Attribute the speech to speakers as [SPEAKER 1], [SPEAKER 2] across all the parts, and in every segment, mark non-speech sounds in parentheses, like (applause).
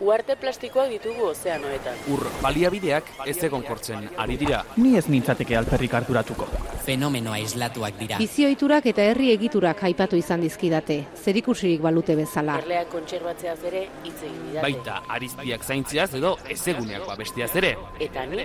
[SPEAKER 1] Uarte plastikoak ditugu ozeanoetan.
[SPEAKER 2] Ur baliabideak ez egon kortzen ari dira.
[SPEAKER 3] Ni ez nintzateke alperrik harturatuko.
[SPEAKER 4] Fenomenoa islatuak dira.
[SPEAKER 5] Bizioiturak eta herri egiturak aipatu izan dizkidate, zerikusirik balute bezala.
[SPEAKER 1] Erleak kontserbatzeaz ere hitz egin didate.
[SPEAKER 2] Baita arizpiak zaintziaz edo ezeguneak babestiaz ere.
[SPEAKER 1] Eta ni,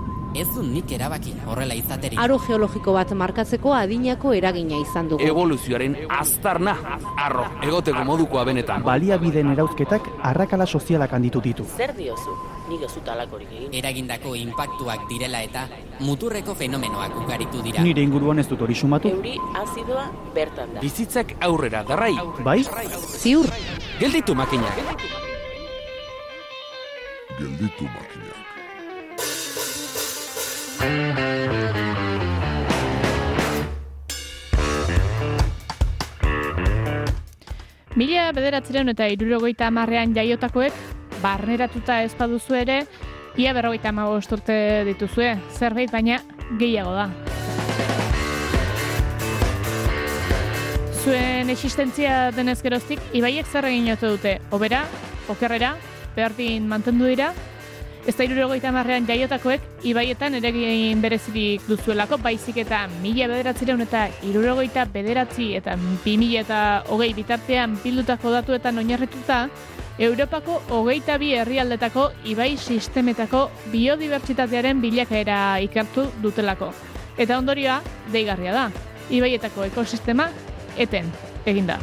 [SPEAKER 4] Ez du nik erabaki horrela izaterik.
[SPEAKER 5] Aro geologiko bat markatzeko adinako eragina izan dugu.
[SPEAKER 2] Evoluzioaren aztarna, arro, egoteko modukoa benetan.
[SPEAKER 3] Baliabideen erauzketak arrakala sozialak handitu ditu.
[SPEAKER 1] Zer diozu? Nik ez egin.
[SPEAKER 4] Eragindako inpaktuak direla eta muturreko fenomenoak ugaritu dira.
[SPEAKER 3] Nire inguruan ez dut hori sumatu.
[SPEAKER 1] Euri azidoa bertan da.
[SPEAKER 2] Bizitzak aurrera darrai.
[SPEAKER 3] Bai?
[SPEAKER 5] Ziur,
[SPEAKER 2] Gelditu makinak.
[SPEAKER 6] Gelditu makinak.
[SPEAKER 7] Mila bederatzireun eta irurogeita amarrean jaiotakoek, barneratuta ez baduzu ere, ia berrogeita amabost urte dituzue, zerbait baina gehiago da. Zuen existentzia denez geroztik, ibaiek zer egin dute, obera, okerrera, berdin mantendu dira, ez da irurogeita amarrean jaiotakoek, ibaietan eregin berezirik duzuelako, baizik eta mila bederatzireun eta irurogeita bederatzi eta bi mila eta hogei bitartean bildutako datuetan oinarrituta, Europako hogeita bi herrialdetako ibai sistemetako biodibertsitatearen bilakaera ikertu dutelako. Eta ondorioa, deigarria da. Ibaietako ekosistema eten eginda.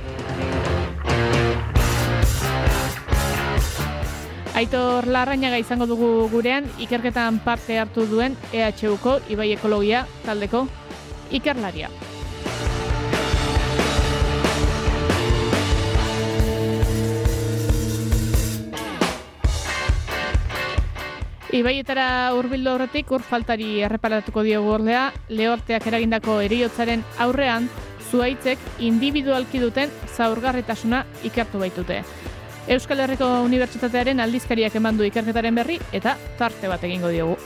[SPEAKER 7] Aitor Larrañaga izango dugu gurean ikerketan parte hartu duen EHUko Ibai Ekologia taldeko ikerlaria. Ibaietara hurbildu horretik ur faltari erreparatuko diogu ordea, lehorteak eragindako eriotzaren aurrean, zuaitzek individualki duten zaurgarritasuna ikertu baitute. Euskal Herriko Unibertsitatearen aldizkariak eman du ikerketaren berri eta tarte bat egingo diogu.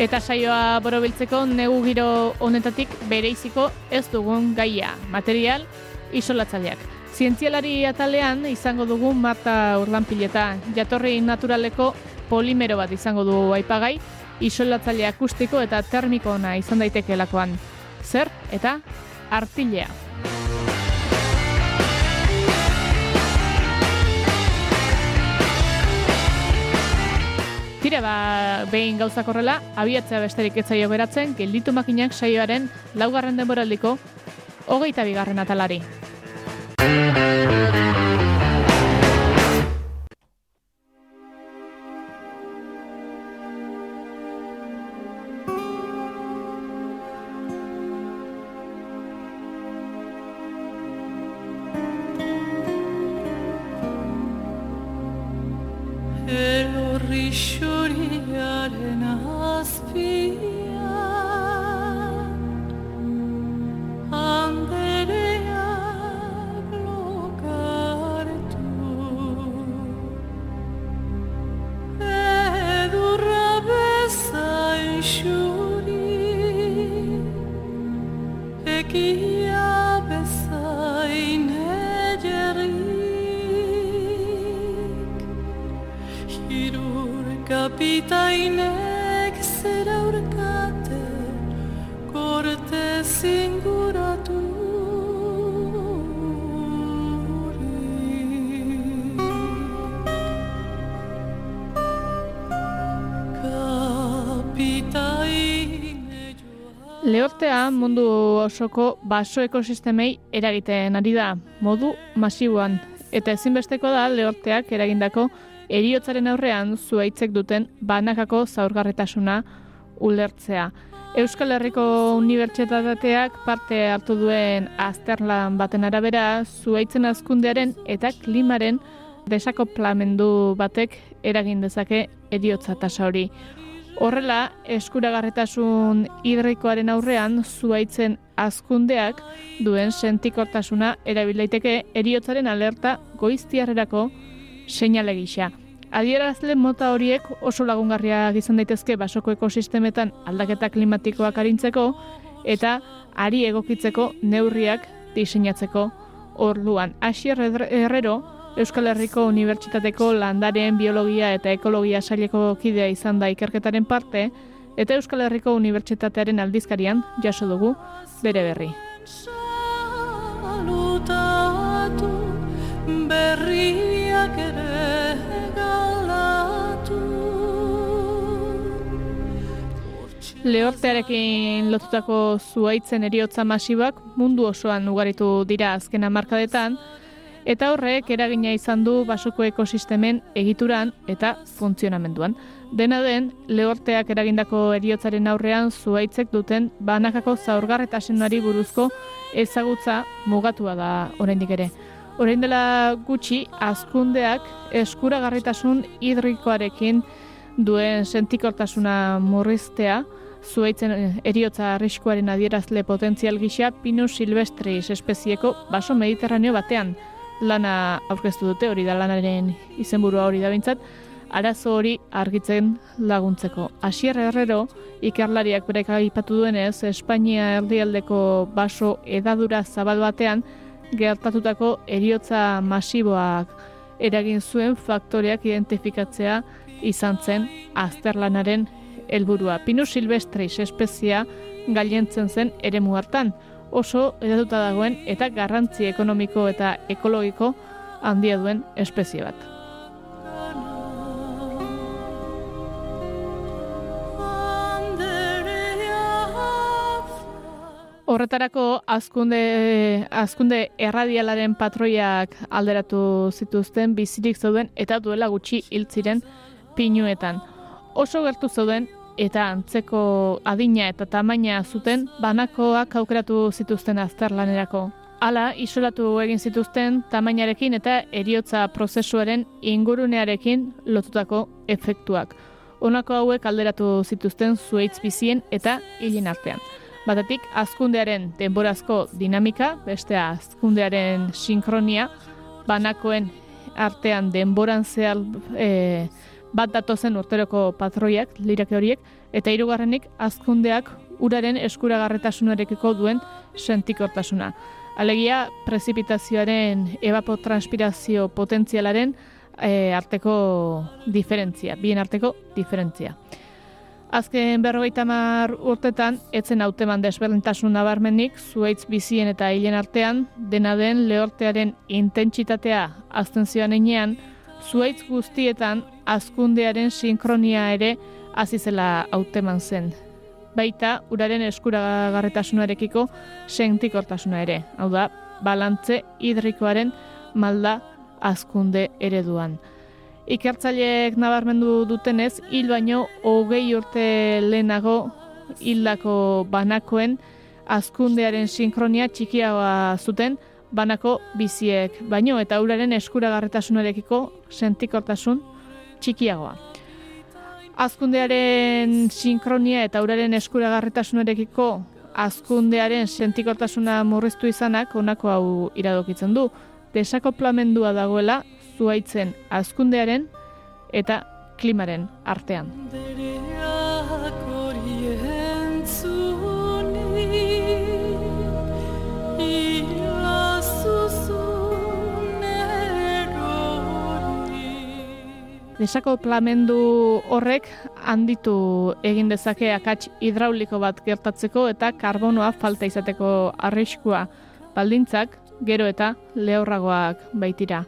[SPEAKER 7] Eta saioa borobiltzeko negu giro honetatik bereiziko ez dugun gaia, material isolatzaileak. Zientzialari atalean izango dugu Marta Urlanpileta, jatorri naturaleko polimero bat izango du aipagai, isolatzaile akustiko eta termiko ona izan daitekeelakoan. Zer eta artilea. Tira, ba, behin gauzak horrela, abiatzea besterik etzaio beratzen, gelditu makinak saioaren laugarren denboraldiko hogeita bigarren atalari.
[SPEAKER 8] kishori
[SPEAKER 7] arenas pi osoko baso ekosistemei eragiten ari da, modu masiboan. Eta ezinbesteko da lehorteak eragindako eriotzaren aurrean zuaitzek duten banakako zaurgarretasuna ulertzea. Euskal Herriko Unibertsitateak parte hartu duen azterlan baten arabera, zuaitzen azkundearen eta klimaren desakoplamendu batek eragin dezake eriotza tasa hori. Horrela, eskuragarretasun hidrikoaren aurrean zuaitzen azkundeak duen sentikortasuna erabilaiteke eriotzaren alerta goiztiarrerako seinale gisa. Adierazle mota horiek oso lagungarriak izan daitezke basoko ekosistemetan aldaketa klimatikoak arintzeko eta ari egokitzeko neurriak diseinatzeko orduan. Asier Herrero, Euskal Herriko Unibertsitateko landaren biologia eta ekologia saileko kidea izan da ikerketaren parte, eta Euskal Herriko Unibertsitatearen aldizkarian jaso dugu bere berri.
[SPEAKER 8] Salutatu berriak ere
[SPEAKER 7] Lehortearekin lotutako zuaitzen eriotza masibak mundu osoan ugaritu dira azken hamarkadetan, eta horrek eragina izan du basoko ekosistemen egituran eta funtzionamenduan. Dena den, lehorteak eragindako eriotzaren aurrean zuaitzek duten banakako zaurgarretasenari buruzko ezagutza mugatua da oraindik ere. Orain dela gutxi, azkundeak eskuragarritasun hidrikoarekin duen sentikortasuna murriztea, zuaitzen eriotza arriskuaren adierazle potentzial gisa Pinus silvestris espezieko baso mediterraneo batean lana aurkeztu dute, hori da lanaren izenburua hori da bintzat, arazo hori argitzen laguntzeko. Asier Herrero, ikerlariak berek aipatu duenez, Espainia erdialdeko baso edadura zabal batean, gertatutako eriotza masiboak eragin zuen faktoreak identifikatzea izan zen azterlanaren helburua. Pinus silvestris espezia gailentzen zen eremu hartan, oso edatuta dagoen eta garrantzi ekonomiko eta ekologiko handia duen espezie bat. Horretarako azkunde, azkunde erradialaren patroiak alderatu zituzten bizirik zeuden eta duela gutxi hiltziren pinuetan. Oso gertu zeuden eta antzeko adina eta tamaina zuten banakoak aukeratu zituzten azterlanerako. Hala, isolatu egin zituzten tamainarekin eta eriotza prozesuaren ingurunearekin lotutako efektuak. Honako hauek alderatu zituzten zuaitz bizien eta hilen artean. Batetik, azkundearen denborazko dinamika, bestea azkundearen sinkronia, banakoen artean denboran zehal e, bat datozen urteroko patroiak, lirake horiek, eta hirugarrenik azkundeak uraren eskuragarretasunarekiko duen sentikortasuna. Alegia, prezipitazioaren evapotranspirazio potentzialaren e, arteko diferentzia, bien arteko diferentzia. Azken berrogeita mar urtetan, etzen hauteman desberdintasun nabarmenik, zuaitz bizien eta hilen artean, dena den lehortearen intentsitatea azten zioan enean, zuaitz guztietan azkundearen sinkronia ere azizela hauteman zen. Baita, uraren eskuragarretasunarekiko sentikortasuna ere. Hau da, balantze hidrikoaren malda azkunde ereduan. Ikertzaileek nabarmendu dutenez, hil baino hogei urte lehenago hildako banakoen azkundearen sinkronia txikiagoa zuten banako biziek, baino eta uraren eskuragarretasunarekiko sentikortasun txikiagoa. Azkundearen sinkronia eta uraren eskuragarretasunarekiko azkundearen sentikortasuna murriztu izanak honako hau iradokitzen du. Desakoplamendua dagoela zuaitzen azkundearen eta klimaren artean. Desakoplamendu horrek handitu egin dezake akats hidrauliko bat gertatzeko eta karbonoa falta izateko arriskua baldintzak gero eta lehorragoak baitira.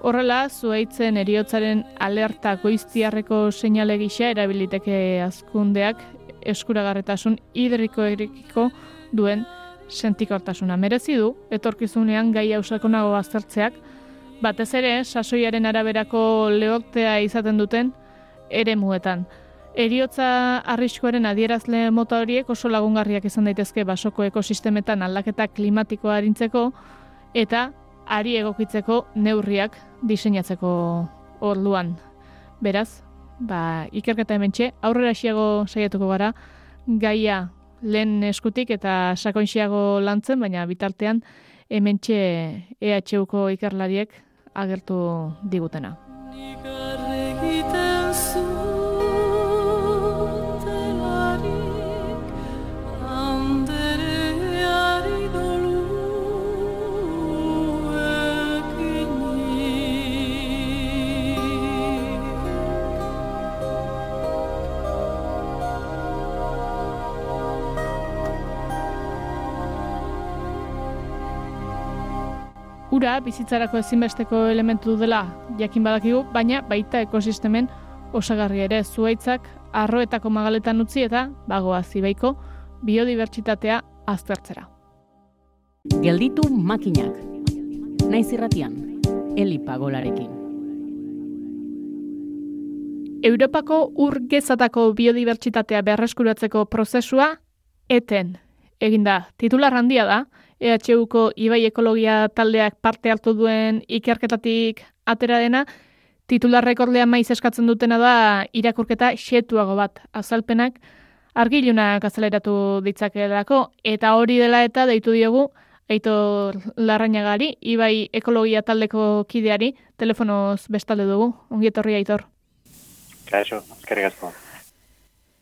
[SPEAKER 7] Horrela, zuaitzen eriotzaren alerta goiztiarreko seinale gisa erabiliteke azkundeak eskuragarretasun hidriko erikiko duen sentikortasuna. Merezi du, etorkizunean gai hausakonago aztertzeak, batez ere, sasoiaren araberako lehortea izaten duten ere muetan. Eriotza arriskuaren adierazle mota horiek oso lagungarriak izan daitezke basoko ekosistemetan aldaketa klimatikoa harintzeko eta ari egokitzeko neurriak diseinatzeko orduan. Beraz, ba, ikerketa hementxe, aurrera xiago saiatuko gara, gaia lehen eskutik eta sakoinxiago lantzen, baina bitartean hementxe EHUko ikerlariek agertu digutena. Ura bizitzarako ezinbesteko elementu dela jakin badakigu, baina baita ekosistemen osagarri ere zuaitzak arroetako magaletan utzi eta bagoa zibaiko biodibertsitatea aztertzera.
[SPEAKER 1] Gelditu makinak. Naiz irratian, Eli Pagolarekin.
[SPEAKER 7] Europako ur gezatako biodibertsitatea berreskuratzeko prozesua eten eginda. Titular handia da, EHUko Ibai Ekologia taldeak parte hartu duen ikerketatik atera dena, titularrek ordea maiz eskatzen dutena da irakurketa xetuago bat azalpenak argilunak azaleratu ditzakelako eta hori dela eta deitu diogu Aitor Larrañagari, Ibai Ekologia taldeko kideari, telefonoz bestalde dugu. Ongi etorri Aitor.
[SPEAKER 9] Kaixo, eskerrik asko.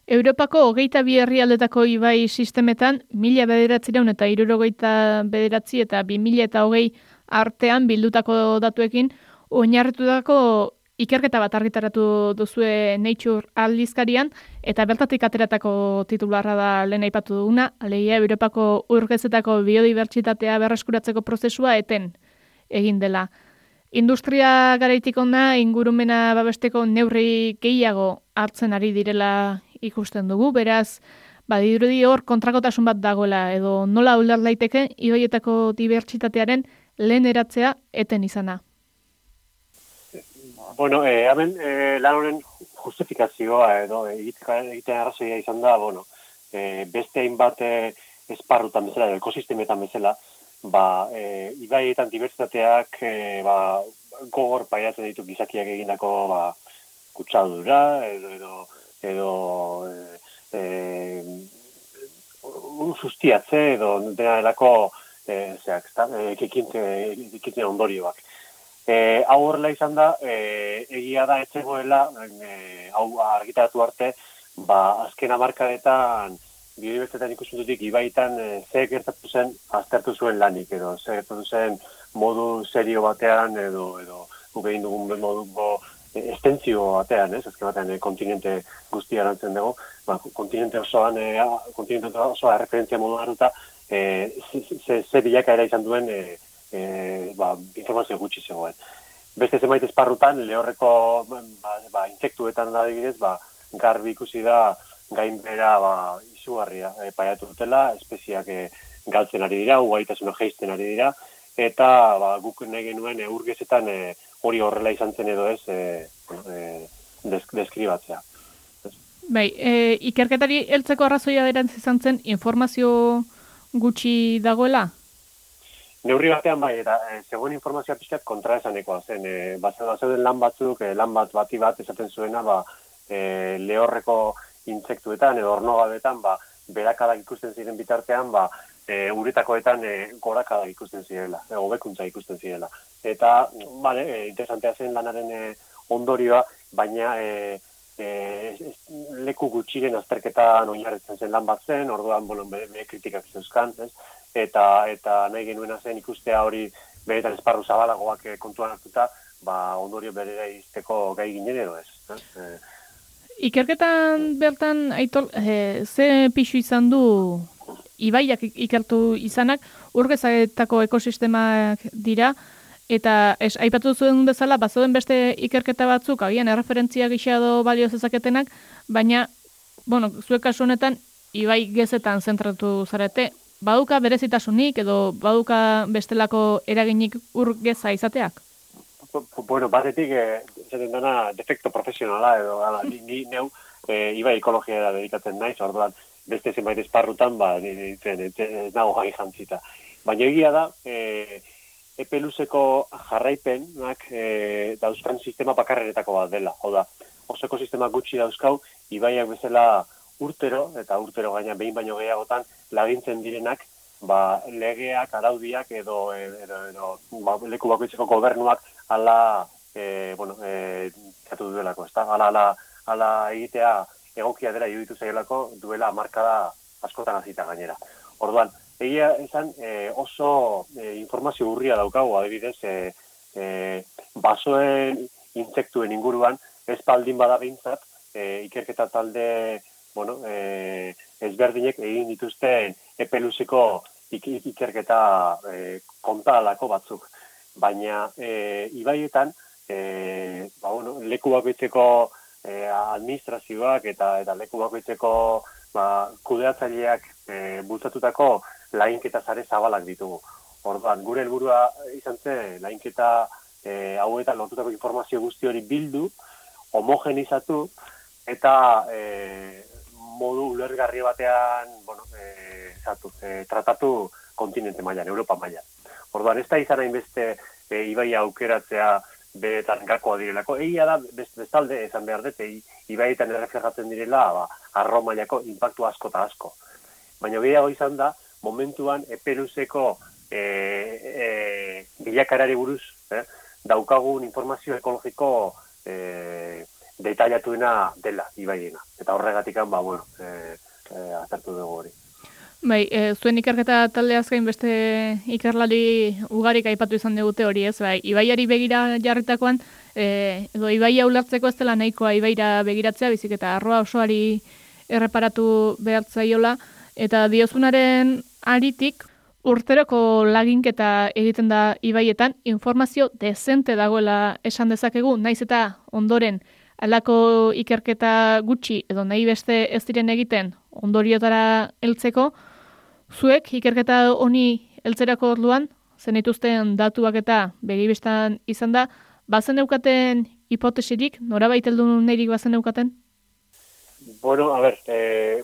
[SPEAKER 7] Europako hogeita bi herrialdetako ibai sistemetan, mila bederatzireun eta irurogeita bederatzi eta bi mila eta hogei artean bildutako datuekin, oinarritutako ikerketa bat argitaratu duzue Nature aldizkarian, eta bertatik ateratako titularra da lehen aipatu duguna, alegia Europako urgezetako biodibertsitatea berreskuratzeko prozesua eten egin dela. Industria garaitik ona ingurumena babesteko neurri gehiago hartzen ari direla ikusten dugu, beraz, badirudi hor kontrakotasun bat dagoela, edo nola uler daiteke ibaietako dibertsitatearen lehen eratzea eten izana.
[SPEAKER 9] Bueno, eh, hemen eh, lan honen justifikazioa edo egiten arrazoia izan da, bueno, eh, beste hainbat eh, esparrutan bezala, ekosistemetan bezala, ba, eh, ibaietan dibertsitateak eh, ba, gogor paiatzen ditu gizakiak egindako ba, kutsadura, edo, edo, edo eh, eh, sustiatze, edo dena delako eh, zeak, ezta, eh, ekikintze, ekikintze ondorioak. E, hau horrela izan da, e, egia da etzegoela, e, hau argitaratu arte, ba, azken amarkadetan biodibertsitatean ikuspuntutik ibaitan e, ze gertatu zen aztertu zuen lanik, edo ze gertatu zen modu serio batean, edo, edo guk egin dugun moduko estentzio batean, ez, azken batean e, kontinente guztia erantzen dugu, ba, kontinente osoan, e, kontinente osoa referentzia modu hartuta, e, ze, ze, ze bilakaera izan duen e, e, ba, informazio gutxi zegoen. Beste zenbait esparrutan, lehorreko ba, ba, insektuetan da adibidez, ba, garbi ikusi da gainbera ba, izugarria e, paiatu dutela, espeziak e, galtzen ari dira, ugaitasuna geisten ari dira, eta ba, guk nahi genuen e, urgezetan e, hori horrela izan zen edo ez e, e, desk, deskribatzea.
[SPEAKER 7] Bai, e, ikerketari heltzeko arrazoia berantz izan zen informazio gutxi dagoela?
[SPEAKER 9] Neurri batean bai, eta e, zegoen informazioa pixkat kontra esanekoa zen. E, Bazeuden lan batzuk, e, lan bat bati bat esaten zuena, ba, e, lehorreko intsektuetan edo ornogabetan, ba, berakadak ikusten ziren bitartean, ba, e, uretakoetan e, gorakadak ikusten zirela, e, hobekuntza ikusten zirela. Eta, bale, e, interesantea zen lanaren e, ondorioa, baina e, e, leku gutxiren azterketan oinarritzen zen lan bat zen, orduan, bueno, be, be kritikak zeuzkan, ez? eta eta nahi genuena zen ikustea hori beretan esparru zabalagoak eh, kontuan hartuta, ba ondorio berera izteko gai ginen edo ez. Eh?
[SPEAKER 7] Ikerketan bertan aitor e, ze pixu izan du ibaiak ikertu izanak urgezaetako ekosistemak dira eta es, aipatu zuen bezala bazoden beste ikerketa batzuk agian erreferentzia gisa edo balio zezaketenak baina bueno zuek kasu honetan ibai gezetan zentratu zarete baduka berezitasunik edo baduka bestelako eraginik urgeza izateak?
[SPEAKER 9] Bueno, batetik, eh, zaten dana, defekto profesionala edo, ala, ni, ni neu, eh, iba ekologia dedikatzen naiz, orduan, beste zenbait esparrutan, ba, ez nago gai jantzita. Baina egia da, eh, epe luzeko jarraipenak eh, dauzkan sistema bakarrenetako bat dela. Hau da, oso ekosistema gutxi dauzkau, ibaiak bezala urtero, eta urtero gaina behin baino gehiagotan, lagintzen direnak, ba, legeak, araudiak edo, edo, edo ba, leku bakoitzeko gobernuak ala, e, bueno, e, katu duelako, ez da? Ala, ala, ala egitea egokia dela iruditu zailako duela markada askotan hasita gainera. Orduan, egia esan e, oso e, informazio urria daukagu, adibidez, e, e, basoen intsektuen inguruan, ez baldin bada behintzat, e, ikerketa talde bueno, e, ezberdinek egin dituzten epeluzeko ik ikerketa e, kontalako batzuk. Baina e, ibaietan, e, ba, bueno, leku bakoitzeko e, administrazioak eta eta leku bakoitzeko ba, kudeatzaileak e, bultzatutako lainketa zare zabalak ditugu. Orduan, gure helburua izan zen, lainketa e, hauetan lortutako informazio guzti hori bildu, homogenizatu, eta e, modu ulergarri batean, bueno, e, zatu, e, tratatu kontinente mailan, Europa mailan. Orduan, ez da izan hainbeste e, ibai aukeratzea beretan gakoa direlako. Egia da, best, bestalde, esan behar dute, ibaietan erreflejatzen direla, ba, arro mailako impactu asko eta asko. Baina gehiago izan da, momentuan eperuzeko e, e, bilakarari buruz, eh, daukagun informazio ekologiko e, detailatuena dela, ibaiena. Eta horregatik ba, bueno, e, e, azartu dugu hori.
[SPEAKER 7] Bai, e, zuen ikerketa talde azkain beste ikerlari ugarik aipatu izan digute hori ez, bai, ibaiari begira jarritakoan, e, edo ibaia ulertzeko ez dela nahikoa ibaira begiratzea, bizik eta arroa osoari erreparatu behartzaiola, eta diozunaren aritik, urteroko laginketa egiten da ibaietan, informazio dezente dagoela esan dezakegu, naiz eta ondoren alako ikerketa gutxi edo nahi beste ez diren egiten ondoriotara heltzeko, zuek ikerketa honi heltzerako orduan, zen ituzten datuak eta begibestan izan da, bazen eukaten hipotesirik, nora baiteldu nahirik bazen eukaten?
[SPEAKER 9] Bueno, a ver, eh,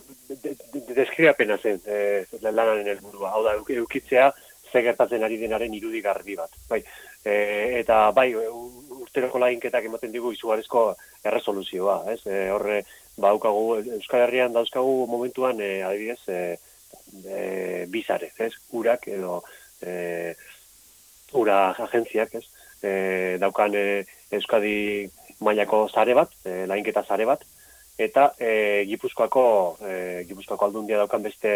[SPEAKER 9] deskria pena zen eh, lanaren helburua. Hau da, eukitzea, ze gertatzen ari denaren irudi garbi bat. Bai, eh, eta bai, urteroko lainketak ematen digu izugarrizko erresoluzioa, ez? E, horre, ba, Euskal Herrian dauzkagu momentuan, e, adibidez, e, e, bizare, ez? Urak edo e, ura agentziak, ez? E, daukan e, Euskadi mailako zare bat, e, lainketa zare bat, eta e, Gipuzkoako e, Gipuzkoako aldundia daukan beste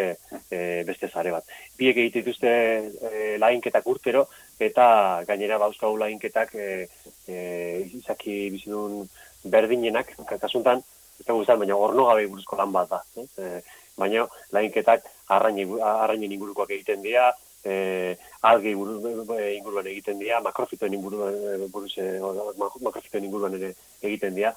[SPEAKER 9] e, beste zare bat. Biek egite dituzte e, lainketak urtero eta gainera bauzkagu lainketak e, e, izaki bizidun berdinenak, kasuntan, ez da baina orno gabe buruzko lan bat da. E, baina lainketak arrainen ingurukoak egiten dira, e, alge inguruan egiten dira, makrofitoen inguruan, buruz, makrofitoen inguruan ere egiten dira.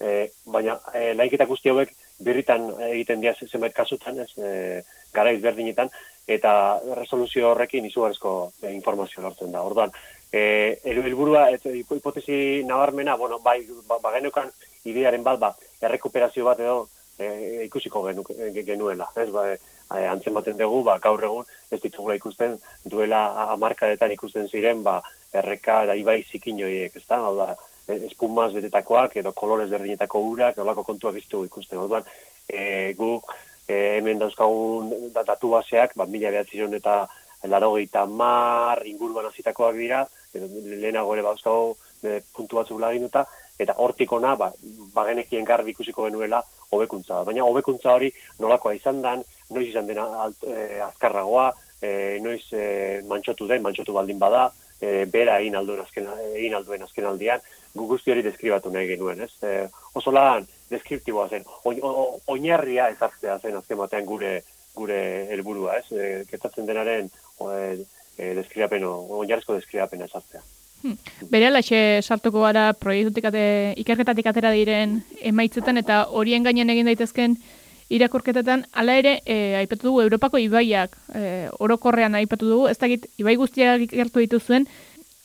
[SPEAKER 9] E, baina e, laiketa guzti hauek birritan egiten dira zenbait kasutan, ez, e, gara izberdinetan, eta resoluzio horrekin izugarrizko informazio lortzen da. Orduan, e, helburua et, hipotesi nabarmena, bueno, bai, ba, ba idearen bat, ba, errekuperazio bat edo e, ikusiko genu, genuela. Ez, ba, e, antzen baten dugu, ba, gaur egun, ez ditugula ikusten, duela amarkadetan ikusten ziren, ba, erreka da ibai zikin joiek, ez da, hau da, espumaz betetakoak edo kolorez berdinetako urak, olako kontuak iztu ikusten. Orduan, e, gu e, hemen dauzkagun datu baseak, ba, mila behatziron eta larogeita mar inguruan azitakoak dira, lehenago ere bauzkago e, puntu batzuk laginuta, eta hortik ona, ba, bagenekien garbi ikusiko genuela, hobekuntza. Baina hobekuntza hori nolakoa izan dan, noiz izan dena alt, e, azkarragoa, e, noiz e, mantxotu den, mantxotu baldin bada, e, bera egin alduen azken, egin alduen azken aldian, gu guzti hori deskribatu nahi genuen, ez? E, oso lan, deskriptiboa zen, oinarria ezartzea zen azken batean gure gure helburua, ez? E, ketatzen denaren e, e, deskribapeno, oinarrizko deskribapena ezartzea.
[SPEAKER 7] Hmm. Bere alaxe sartuko gara proiektutik ate, ikerketatik atera diren emaitzetan eta horien gainen egin daitezken irakurketetan, hala ere, e, aipatu dugu, Europako ibaiak e, orokorrean aipatu dugu, ez dakit, ibai guztiak ikertu dituzuen,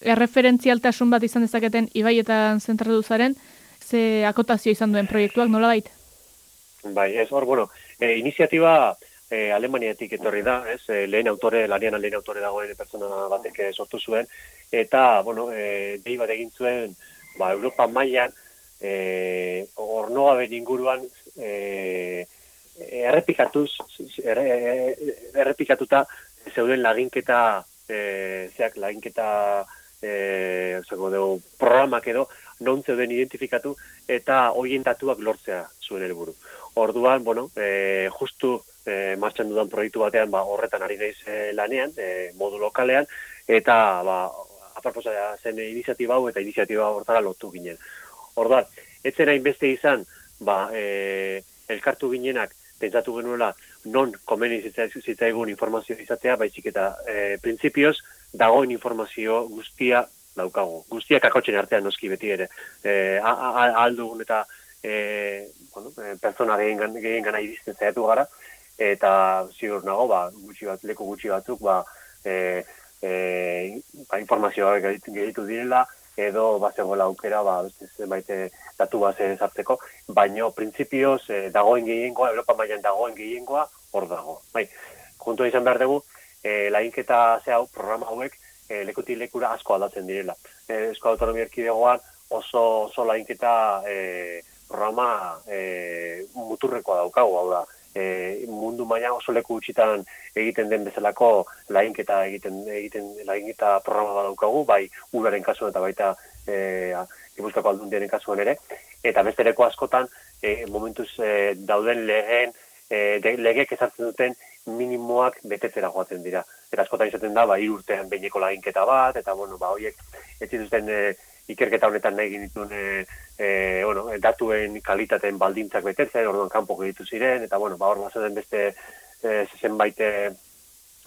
[SPEAKER 7] erreferentzialtasun bat izan dezaketen ibaietan zentratu zaren, ze akotazio izan duen proiektuak nola baita?
[SPEAKER 9] Bai, ez hor, bueno, e, iniziatiba e, Alemaniatik etorri da, ez, e, lehen autore, lanian lehen autore dagoen pertsona batek sortu zuen, eta, bueno, e, dei bat egin zuen, ba, Europa mailan e, ornogabe inguruan e, errepikatuz, erre, errepikatuta zeuden laginketa, e, zeak laginketa e, zako dugu, programak edo, non zeuden identifikatu eta hoien datuak lortzea zuen helburu. Orduan, bueno, e, justu e, martxan dudan proiektu batean, ba, horretan ari naiz e, lanean, e, modu lokalean, eta ba, aproposa zen iniziatiba hau eta iniziatiba hortara lotu ginen. Orduan, etzen hainbeste izan, ba, e, elkartu ginenak, pentsatu genuela, non komeni zitzaigun informazio izatea, baizik eta e, printzipioz, dagoen informazio guztia daukagu. Guztiak akotxen artean noski beti ere. E, aldugun eta e, bueno, pertsona gehien gana irizten zaitu gara, eta ziur nago, ba, gutxi bat, leku gutxi batzuk, ba, e, e, ba, informazioa gehitu direla, edo bazegoela aukera, ba, zenbait e, datu base sartzeko, baino printzipioz e, dagoen gehiengoa, Europa mailan dagoen gehiengoa, hor dago. Bai, juntu izan behar dugu, e, lainketa ze hau, programa hauek, e, lekutik lekura asko aldatzen direla. E, Esko autonomia erkidegoan oso, oso lainketa e, programa e, muturrekoa daukagu, hau da. E, mundu maila oso leku utxitan egiten den bezalako lainketa egiten egiten lainketa programa bat daukagu, bai uraren kasuan eta baita e, Gipuzkoako aldundiaren kasuan ere, eta bestereko askotan e, momentuz e, dauden lehen e, legek ezartzen duten minimoak betetzera joatzen dira. Eta askotan izaten da, ba, irurtean behineko laginketa bat, eta, bueno, ba, horiek, ez zituzten e, ikerketa honetan nahi genituen e, e, bueno, datuen kalitateen baldintzak betetzen, orduan kanpo geditu ziren, eta, bueno, ba, hor bazen beste e, zenbait e,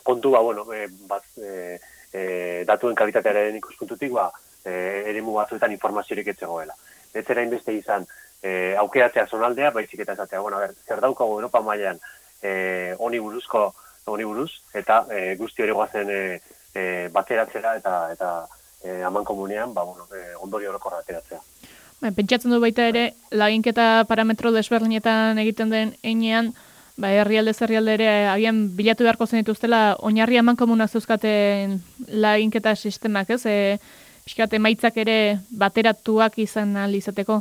[SPEAKER 9] kontu, ba, bueno, e, bat, e, e, datuen kalitatearen ikuspuntutik, ba, e, ere batzuetan informaziorik etzegoela. Ez zera inbeste izan, e, aukeratzea zonaldea, baizik eta esatea, bueno, ber, zer daukago Europa mailan e, oni buruzko, oni buruz, eta e, guzti hori guazen e, e, bateratzera eta eta e, aman komunean, ba, bueno, e, ondori horoko ateratzea.
[SPEAKER 7] Ba, pentsatzen du baita ere, laginketa parametro desberdinetan egiten den einean, ba, herrialde zerrialde ere agian bilatu beharko zen dituztela, oinarri aman komuna zeuzkaten laginketa sistemak, ez? E, Piskate maitzak ere bateratuak izan izateko?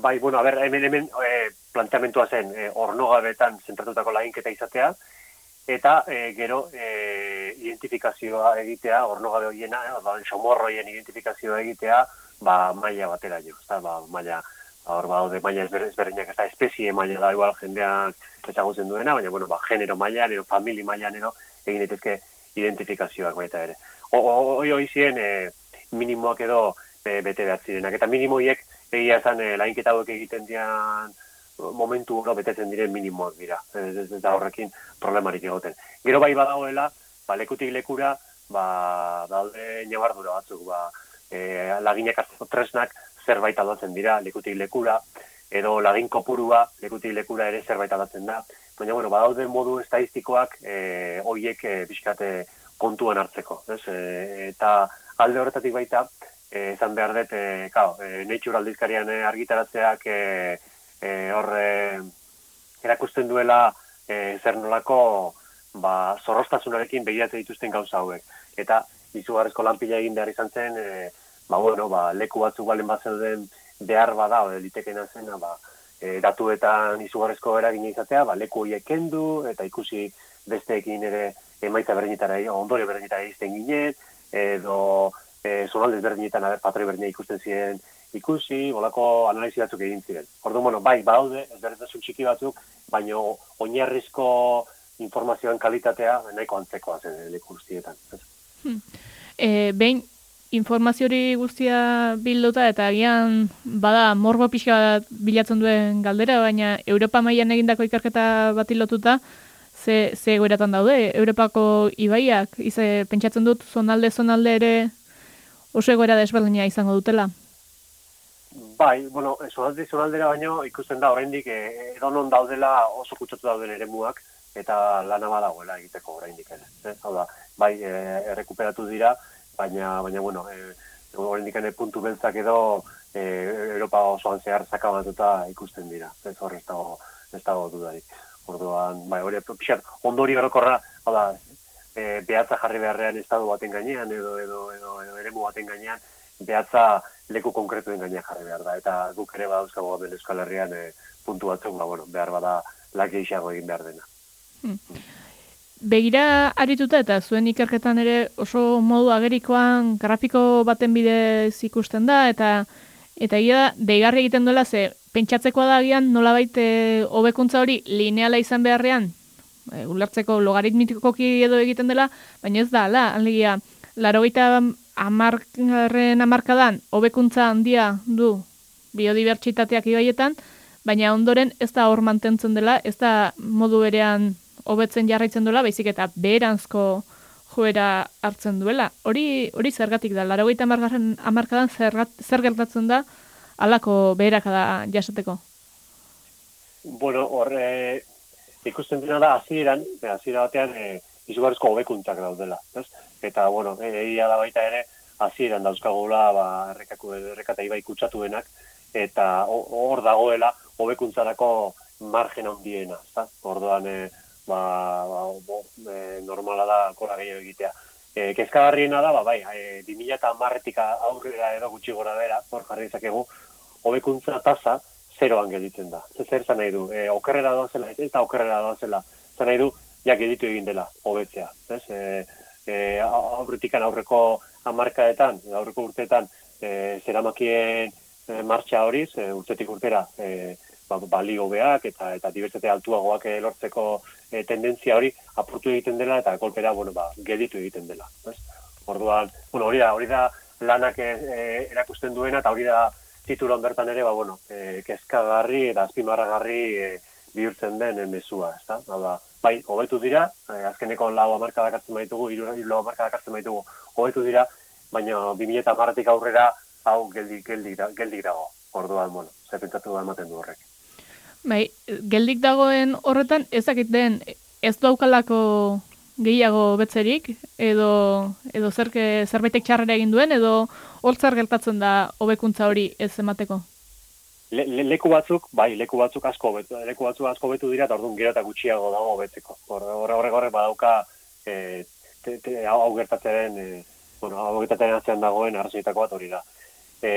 [SPEAKER 9] Bai, bueno, a ber, hemen, hemen e, planteamentua zen e, ornogabetan zentratutako laginketa izatea, eta e, gero e, identifikazioa egitea, ornogabe horiena, e, ba, somorroien identifikazioa egitea, ba, maila batera jo, eta ba, maila, hor ba, de maila ezberdinak, ez da, espezie maila da, igual jendeak ezagutzen duena, baina, bueno, ba, genero maila, nero, famili maila, nero, egin daitezke identifikazioak baita ere. Hoi hoi ziren, e, minimoak edo e, bete behar zirenak, eta minimoiek, egia esan e, lainketa hauek egiten dian momentu oro betetzen diren minimoak dira. Ez, ez, da horrekin problemarik egoten. Gero bai badagoela, ba, lekutik lekura, ba, daude nabardura batzuk, ba, e, laginak hartzeko tresnak zerbait aldatzen dira lekutik lekura, edo lagin kopurua lekutik lekura ere zerbait aldatzen da. Baina, bueno, badaude modu estadistikoak e, oiek e, bizkate kontuan hartzeko. Ez? E, eta alde horretatik baita, eh izan behar dut claro eh Nature aldizkarian eh, argitaratzeak eh eh hor eh, erakusten duela eh zer nolako ba zorrostasunarekin begirate dituzten gauza hauek. Eta izugarrizko lanpila egin behar izan zen eh ba bueno ba leku batzuk balen bazen behar bada o litekena zena ba e, datuetan izugarrizko eragin izatea ba leku hoiek kendu eta ikusi besteekin ere emaitza berdinetara ondorio berdinetara izten ginen edo e, zonalde ezberdinetan patroi berdina ikusten ziren ikusi, bolako analizi batzuk egin ziren. Orduan, bueno, bai, baude, ezberdintasun txiki batzuk, baino oinarrizko informazioan kalitatea nahiko antzekoa zen leku guztietan.
[SPEAKER 7] E, behin, informaziori guztia bilduta eta agian bada morbo pixka bilatzen duen galdera, baina Europa mailan egindako ikerketa bat lotuta, ze, ze goeratan daude, Europako ibaiak, ize, pentsatzen dut, zonalde, zonalde ere oso egoera desberdina izango dutela.
[SPEAKER 9] Bai, bueno, zonalde zonaldera baino ikusten da oraindik eh, edo non daudela oso kutsatu dauden eremuak eta lana badagoela egiteko oraindik ere. Eh? Hau da, bai, eh, errekuperatu dira, baina baina bueno, eh, oraindik puntu beltzak edo eh, Europa osoan zehar sakabatuta ikusten dira. Ez hor ez dago ez dago dudarik. Orduan, bai, hori pixat ondori orokorra, hau da, e, behatza jarri beharrean estadu baten gainean edo edo edo, edo eremu baten gainean behatza leku konkretuen gainean jarri behar da. Eta guk ere badauzkago hemen Euskal Herrian e, puntu batzuk, ba, bueno, behar bada laki isago egin behar dena.
[SPEAKER 7] Begira arituta eta zuen ikerketan ere oso modu agerikoan grafiko baten bidez ikusten da eta eta egia da deigarri egiten duela ze pentsatzekoa da agian nolabait e, hobekuntza hori lineala izan beharrean e, ulertzeko logaritmikoki edo egiten dela, baina ez da, ala, alegia, larogeita amarren amarkadan hobekuntza handia du biodibertsitateak ibaietan, baina ondoren ez da hor mantentzen dela, ez da modu berean hobetzen jarraitzen duela, baizik eta beheranzko joera hartzen duela. Hori hori zergatik da, larogeita amargarren amarkadan zergat, zer gertatzen da alako beherakada jasateko?
[SPEAKER 9] Bueno, hor, e, ikusten dena da, hasieran, hasiera batean, e, izugarrizko hobekuntzak daudela. Ez? Eta, bueno, e, egia da baita ere, hasieran dauzkagula, ba, errekako, errekata ibai kutsatuenak, eta ho- hor dagoela, hobekuntzarako margen handiena. ezta? Orduan, e, ba, ba, bo, e, normala da kola gehiago egitea. E, kezkagarriena da, ba, bai, e, 2000 eta marretik aurrera edo gutxi gora bera, hor jarri dezakegu, hobekuntza tasa zeroan gelditzen da. Ze zer zan nahi du, e, okerrera doazela, ez da okerrera doazela, zan nahi du, ja gelditu egin dela, hobetzea. Ez? E, e, aurretikan aurreko hamarkaetan, aurreko urteetan, e, zeramakien e, martxa hori, ze urtetik urtera, e, ba, balio beak eta eta dibertsitate altuagoak eh, lortzeko eh, tendentzia hori apurtu egiten dela eta kolpera bueno ba gelditu egiten dela, ez? Orduan, bueno, hori da, hori da lanak eh, erakusten duena eta hori da titulon bertan ere ba bueno, eh, kezkagarri eta azpimarragarri eh, bihurtzen den mezua, ezta? Da, bai, hobetu dira, eh, azkeneko lau hamarkadak hartzen baitugu, hiru lau hamarkadak hartzen baitugu, hobetu dira, baina 2010 aurrera hau geldi geldi geldi dago. Orduan, bueno, ze pentsatu da ematen du horrek.
[SPEAKER 7] Bai, geldik dagoen horretan ez dakit den ez daukalako gehiago betzerik edo edo zerke zerbaitek txarrera egin duen edo hortzar gertatzen da hobekuntza hori ez emateko.
[SPEAKER 9] Le, le, leku batzuk, bai, leku batzuk asko hobetu, leku batzuk asko hobetu dira, eta orduan gero eta gutxiago dago hobetzeko. Horre, horre, horre, badauka, e, te, te, hau gertatzearen, e, bueno, hau gertatzearen atzean dagoen arrazoitako bat hori da. E,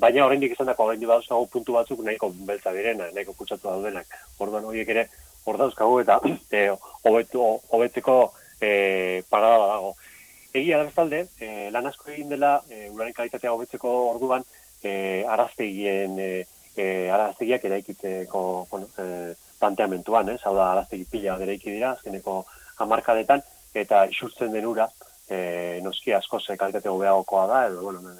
[SPEAKER 9] baina oraindik izan dako, oraindik badauzkagu puntu batzuk nahiko beltza direna, nahiko kutsatu daudenak. Orduan horiek ere, hor dauzkagu eta (clears throat) e, hobetu, hobetzeko e, parada dago. Egia da bestalde, e, lan asko egin dela, e, uraren kalitatea hobetzeko orduan, e, araztegien, e, e, araztegiak eraikitzeko bueno, e, planteamentuan, ez? Hau da, araztegi pila eraiki dira, azkeneko hamarkadetan, eta isurtzen den ura, e, noski asko ze kalitate hobeagokoa da, edo, bueno,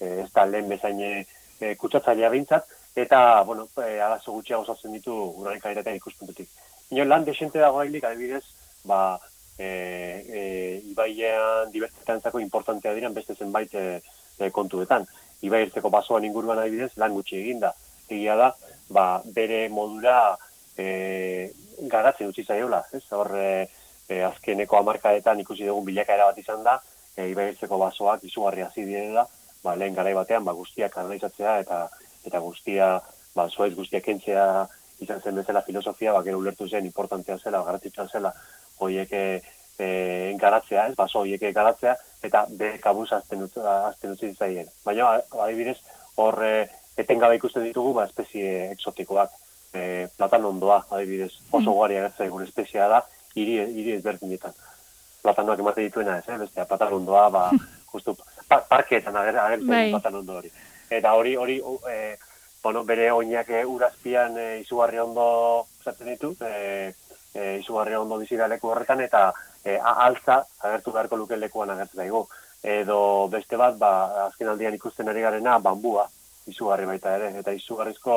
[SPEAKER 9] e, ez da lehen bezain e, kutsatzailea bintzat, eta, bueno, e, arazo gutxiago sortzen ditu uraren kalitatea ikuspuntutik. Ino, lan desente dago hailik, adibidez, ba, e, e, ibaian dibertsitateantzako importantea diren beste zenbait e, kontuetan. Ibai ertzeko basoan inguruan adibidez, lan gutxi eginda. Egia da, ba, bere modura e, garatzen utzi zaiola, ez? Hor, e, e, azkeneko hamarkadetan ikusi dugun bilakaera bat izan da, e, ibai ertzeko basoak izugarri hasi direla, ba, lehen garai batean, ba, guztiak kanalizatzea eta eta guztia, ba, zuaiz guztiak kentzea izan zen bezala filosofia, ba, gero ulertu zen importantea zela, garrantzitsua zela, hoiek e, garatzea, ez, baso hoiek garatzea, eta be kabuz azten, ut, azten utzi zaien. Baina, adibidez, hor e, etengabe ikusten ditugu, ba, espezie exotikoak, e, platanondoa, adibidez, oso gari agertzen gure espeziea da, hiri, hiri ezberdinetan. Platanoak emate dituena ez, eh? bestea, platanondoa, ba, (laughs) justu, pa, parkeetan ager, agertzen
[SPEAKER 7] Bai.
[SPEAKER 9] platanondo hori. Eta hori, hori, e, bueno, bere oinak e, urazpian e, izugarri ondo zaten ditu, e, e, izugarri ondo bizi da leku horretan, eta e, a- altza agertu beharko luke lekuan agertzen daigu. Edo beste bat, ba, azken aldian ikusten ari garena, bambua, izugarri baita ere, eta izugarrizko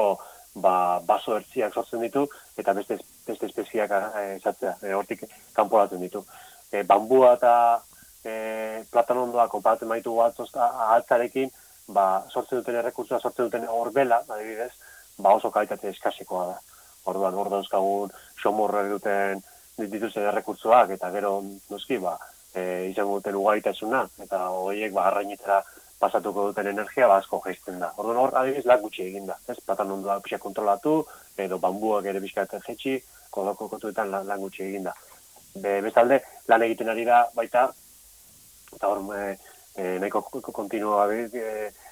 [SPEAKER 9] ba, baso ertziak sortzen ditu, eta beste, beste espeziak e, esatzea, e, hortik kanporatzen ditu. E, bambua eta e, platanondoa konparatzen baitu altzarekin, ba, sortzen duten errekursoa, sortzen duten orbela, adibidez, ba oso kalitate eskasikoa da. Orduan, hor dauzkagun somorre duten dituzten errekurtsoak, eta gero, noski, ba, e, izango duten ugaritasuna, eta horiek, ba, arrainetara pasatuko duten energia, ba, asko jaisten da. Orduan, hor, adibidez, lak gutxi egin da. Ez, platanondoa pixka kontrolatu, edo bambuak ere bizkaten jetxi, kodako kontuetan lan, lan gutxi egin da. Be, bestalde, lan egiten ari da baita, eta hor, e, e, nahiko kontinua e,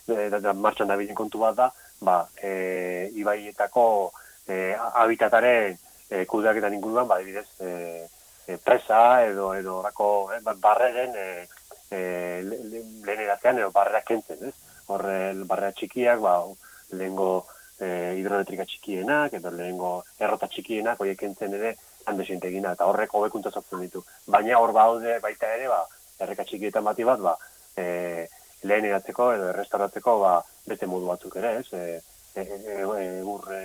[SPEAKER 9] e, da, martxan da bilen kontu bat da, ba, e, ibaietako e, habitataren e, kudeaketan inguruan, ba, ebidez, e, e, presa edo edo orako e, barreren e, e, lehen eratzean edo barrera kentzen, ez? Horre, barrera txikiak, ba, lehengo e, hidroelectrika txikienak, edo lehengo errota txikienak, horiek kentzen ere, hande egina, eta horrek hobekuntza sortzen ditu. Baina hor baude baita ere, ba, erreka txikietan bati bat, ba, e, lehen edo errestauratzeko ba, beste modu batzuk ere, ez? E, e, e, e, egur, e,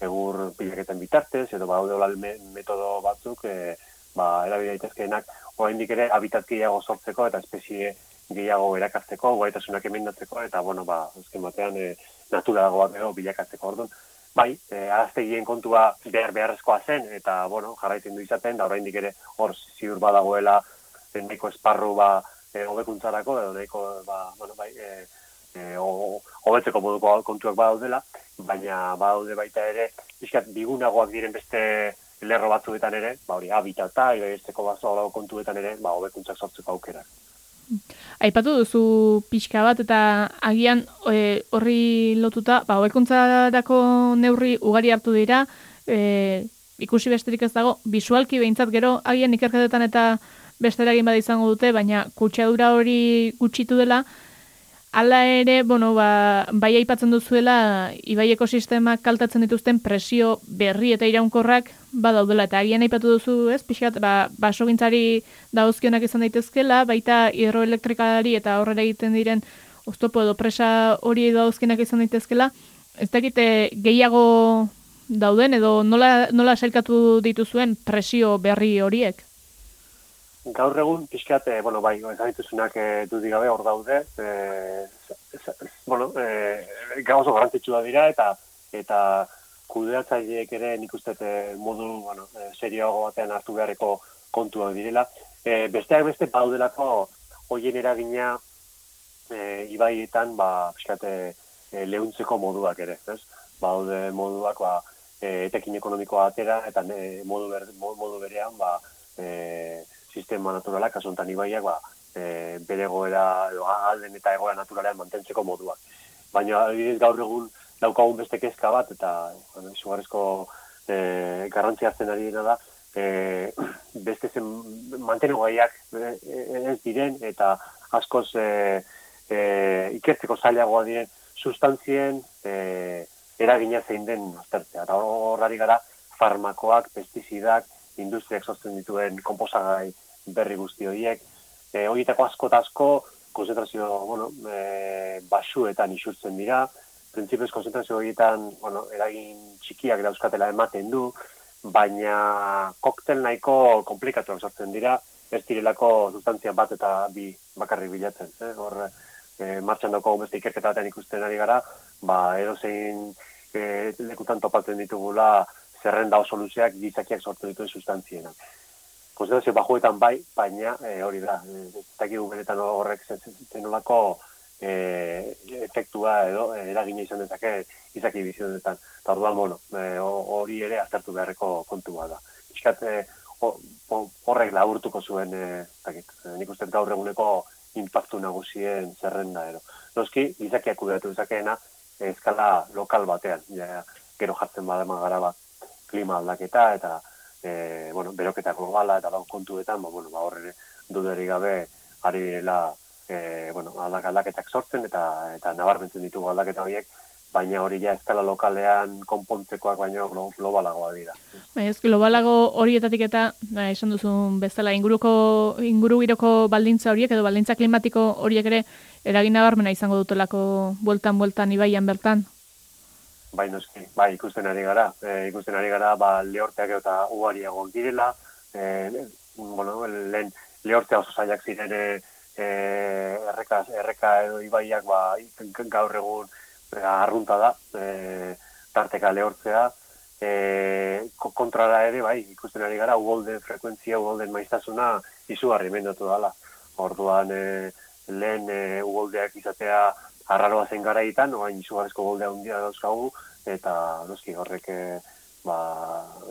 [SPEAKER 9] egur pilaketan bitartez, edo ba, me, metodo batzuk, e, ba, erabide daitezkeenak, oraindik ere, habitat gehiago sortzeko eta espezie gehiago erakazteko, guaitasunak emendatzeko, eta, bueno, ba, azken batean, e, naturalagoak edo bilakatzeko orduan. Bai, e, araztegien kontua behar beharrezkoa zen, eta, bueno, jarraitzen du izaten, da oraindik ere hor ziur badagoela, nahiko esparru ba, e, hobekuntzarako edo nahiko ba bueno bai e, e, hobetzeko moduko kontuak badaudela baina badaude baita ere pixkat bigunagoak diren beste lerro batzuetan ere ba hori habitata ibesteko baso kontuetan ere ba hobekuntzak sortzeko aukera
[SPEAKER 7] Aipatu duzu pixka bat eta agian e, horri lotuta, ba, hobekuntzarako neurri ugari hartu dira, e, ikusi besterik ez dago, visualki behintzat gero agian ikerketetan eta bestera egin bada izango dute, baina kutsadura hori gutxitu dela, Hala ere, bueno, ba, bai aipatzen duzuela, ibai ekosistemak kaltatzen dituzten presio berri eta iraunkorrak badaudela. Eta agian aipatu duzu, ez, pixkat, ba, baso gintzari dauzkionak izan daitezkela, baita hidroelektrikari eta horrela egiten diren oztopo edo presa hori dauzkionak izan daitezkela. Ez dakite gehiago dauden edo nola, nola sailkatu dituzuen presio berri horiek?
[SPEAKER 9] Gaur egun pixkat, bueno, bai, esan dituzunak e, dudik gabe hor daude, e, bueno, e, oso garantzitsua dira, eta eta kudeatzaileek ere nik uste modu, bueno, e, serioago batean hartu beharreko kontuak direla. E, besteak beste baudelako hoien eragina e, ibaietan, ba, pixkat, e, lehuntzeko moduak ere, ez? Baude moduak, ba, e, etekin ekonomikoa atera, eta e, modu, ber, modu berean, ba, e, sistema naturalak, kasu honetan ibaiak, ba, e, bere goera, alden eta egoera naturalean mantentzeko moduak. Baina, adibidez, gaur egun daukagun beste kezka bat, eta sugarrezko e, garrantzi hartzen ari dena da, e, beste zen mantenu gaiak e, ez diren, eta askoz e, e, ikertzeko zailagoa diren sustantzien e, eragina zein den aztertzea. Eta horrari gara, farmakoak, pestizidak, industriak sortzen dituen komposagai berri guzti horiek. E, horietako asko eta asko, konzentrazio, bueno, e, basuetan isurtzen dira. Printzipioz konzentrazio horietan, bueno, eragin txikiak dauzkatela ematen du, baina koktel nahiko komplikatuak sortzen dira, ez direlako sustantzia bat eta bi bakarrik bilatzen. Eh? Hor, e, martxan dako beste ikerketa ikusten ari gara, ba, edo zein e, lekutan topatzen ditugula zerrenda oso luzeak gizakiak sortu dituen sustantzienak konzentrazio bajuetan bai, baina e, hori da, ez dakigu benetan horrek zenolako e, efektua edo eragina izan dezake izaki bizionetan. Eta orduan, bueno, e, hori ere aztertu beharreko kontua da. Iskat, e, horrek laburtuko zuen, e, dakit, nik uste gaur eguneko impactu nagusien zerrenda edo. Noski, izakiak kudeatu izakeena eskala lokal batean, ja, gero jartzen badema gara bat klima aldaketa eta e, bueno, beroketa globala eta lau kontuetan, ba, bueno, ba, horre duderi gabe ari dela e, bueno, aldak aldaketak sortzen eta eta nabarmentzen ditugu aldaketa horiek, baina hori ja eskala lokalean konpontzekoak baino globalagoa dira.
[SPEAKER 7] Bai, ez globalago horietatik eta ba, esan duzun bezala inguruko inguru baldintza horiek edo baldintza klimatiko horiek ere eragin nabarmena izango dutelako bueltan bueltan ibaian bertan
[SPEAKER 9] bai noski, bai ikusten ari gara, e, ikusten ari gara ba lehorteak eta ugariago direla, e, bueno, lehen lehortea oso zailak ziren e, e, erreka, erreka edo ibaiak ba gaur egun e, arrunta da, e, tarteka lehortzea, e, kontrara ere, bai, ikusten ari gara, ugolden frekuentzia, ugolden maiztasuna izugarri mendatu dala. Orduan, e, lehen e, ugoldeak izatea arraroa zen garaitan, oain izugarrezko goldea hundia dauzkagu, eta noski horrek eh, ba,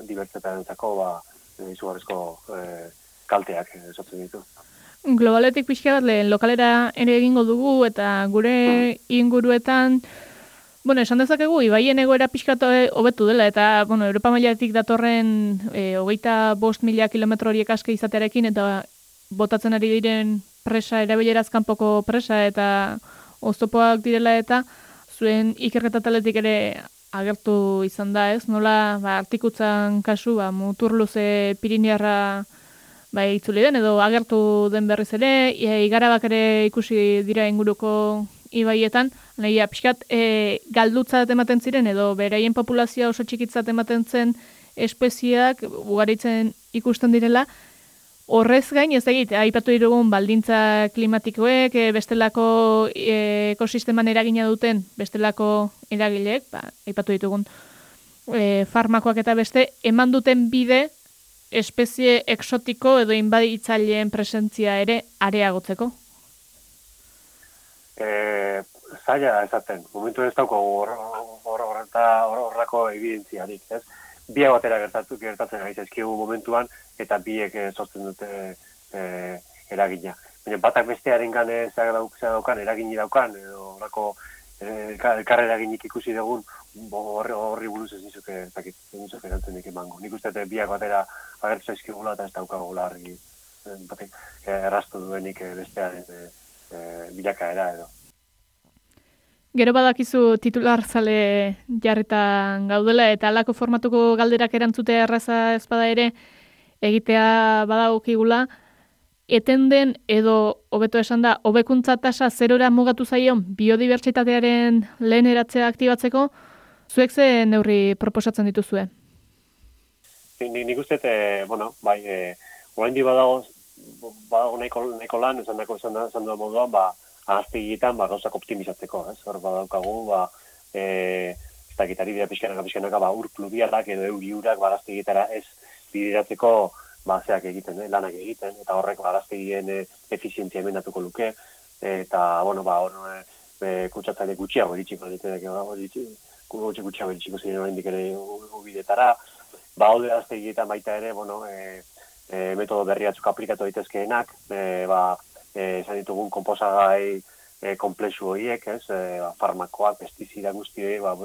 [SPEAKER 9] dibertzetan entzako ba, izugarrezko e, kalteak esotzen ditu.
[SPEAKER 7] globaletik pixka bat lehen lokalera ere egingo dugu eta gure inguruetan Bueno, esan dezakegu, ibaien egoera pixkatu hobetu dela, eta, bueno, Europa mailatik datorren e, hogeita bost mila kilometro horiek aske izatearekin, eta botatzen ari diren presa, erabileraz kanpoko presa, eta oztopoak direla, eta zuen ikerketa taletik ere agertu izan da, ez? Nola, ba, artikutzan kasu, ba, mutur luze Pirinearra ba, itzuli den, edo agertu den berriz ere, e, igarabak ere ikusi dira inguruko ibaietan, Nahia, pixkat, e, galdutzat ematen ziren, edo beraien populazioa oso txikitzat ematen zen espeziak, ugaritzen ikusten direla, horrez gain, ez egit, aipatu dirugun baldintza klimatikoek, e, bestelako e, ekosisteman eragina duten, bestelako eragileek, ba, aipatu ditugun e, farmakoak eta beste, eman duten bide espezie exotiko edo inbaditzaileen presentzia ere areagotzeko.
[SPEAKER 9] Eh, zaila esaten. Momentu ez dauko horrako evidentziarik, ez? Biak batera gertatu, gertatzen ari zaizkigu momentuan, eta biek eh, sortzen dute e, eragina. Baina batak bestearen gane daukan, eragini daukan, edo horrako e, elkar eraginik ikusi dugun, horri, buruz ez nizuke, zakit, ez nizuke erantzen dik emango. Nik uste biak batera agertu zaizkigula eta ez daukagula argi, batek, errastu duenik bestearen e, e, bilakaera edo.
[SPEAKER 7] Gero badakizu titular zale jarretan gaudela eta alako formatuko galderak erantzutea erraza ezpada ere egitea badagokigula eten den edo hobeto esan da hobekuntza tasa zerora mugatu zaion biodibertsitatearen lehen eratzea aktibatzeko zuek ze neurri proposatzen dituzue?
[SPEAKER 9] Ni nik uste, e, bueno, bai, e, orain di badago, badago nahiko, nahiko lan, esan dako esan da, esan da moduan, ba, ahaztegietan ba, gauzak optimizatzeko, ez? Hor badaukagu, ba, e, ez dakit, ari dira pixkanaka, pixkanaka, ba, ur plubialak edo euri urak ba, ez bidiratzeko ba, zeak egiten, eh, lanak egiten, eta horrek ba, ahaztegien e, efizientzia emendatuko luke, eta, bueno, ba, hor, e, kutsatzaile gutxiago eritxiko, gutxi gutxiago eritxiko ziren orain dikere ubidetara, ba, hau ahaztegietan baita ere, bueno, e, e, metodo berriatzuk aplikatu daitezkeenak, e, ba, eh, esan ditugun komposagai eh, komplexu horiek, ez, eh, ba, farmakoak, pestizida guzti hori, ba,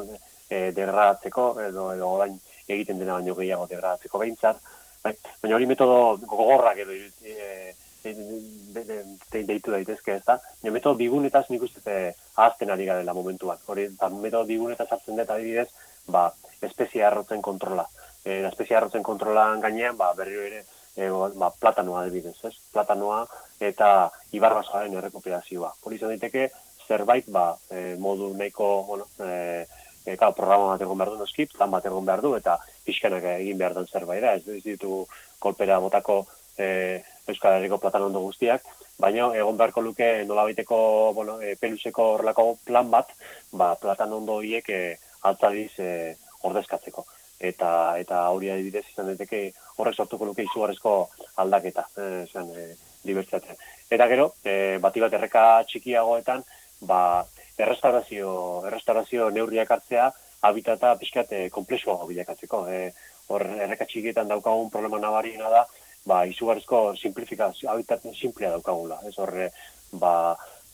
[SPEAKER 9] eh, degradatzeko, edo, edo orain egiten dena baino gehiago degradatzeko behintzat. Bai, baina hori metodo gogorrak edo eh, deitu daitezke, ez da? Baina metodo bigunetaz nik uste ahazten ari garela momentuan. Hori, eta metodo bigunetaz hartzen dut adibidez, ba, espezia arrotzen kontrola. E, espezia arrotzen kontrolan gainean, ba, berriro ere, e, ba, platanoa adibidez, ez? Platanoa eta ibarbasoaren errekuperazioa. Hori izan daiteke, zerbait, ba, e, modu nahiko, bueno, e, e, kao, programa bat egon behar du noski, plan bat egon behar du, eta pixkanak egin behar den zerbait da, ez, ez ditu kolpera botako e, Euskal Herriko platanondo guztiak, baina egon beharko luke nolabaiteko, bueno, e, peluseko horrelako plan bat, ba, platanondo hiek e, altzadiz e, ordezkatzeko. Eta eta hori adibidez izan daiteke horrek sortuko luke izugarrezko aldaketa, eh, esan eh, Eta gero, eh, bati bat erreka txikiagoetan, ba, errestaurazio, errestaurazio neurriak hartzea, habitata pixkat eh, komplexuago bilakatzeko. Eh, hor, erreka txikietan daukagun problema nabariena da, ba, izugarrezko simplifikazio, habitat simplea daukagula. Ez horre, ba,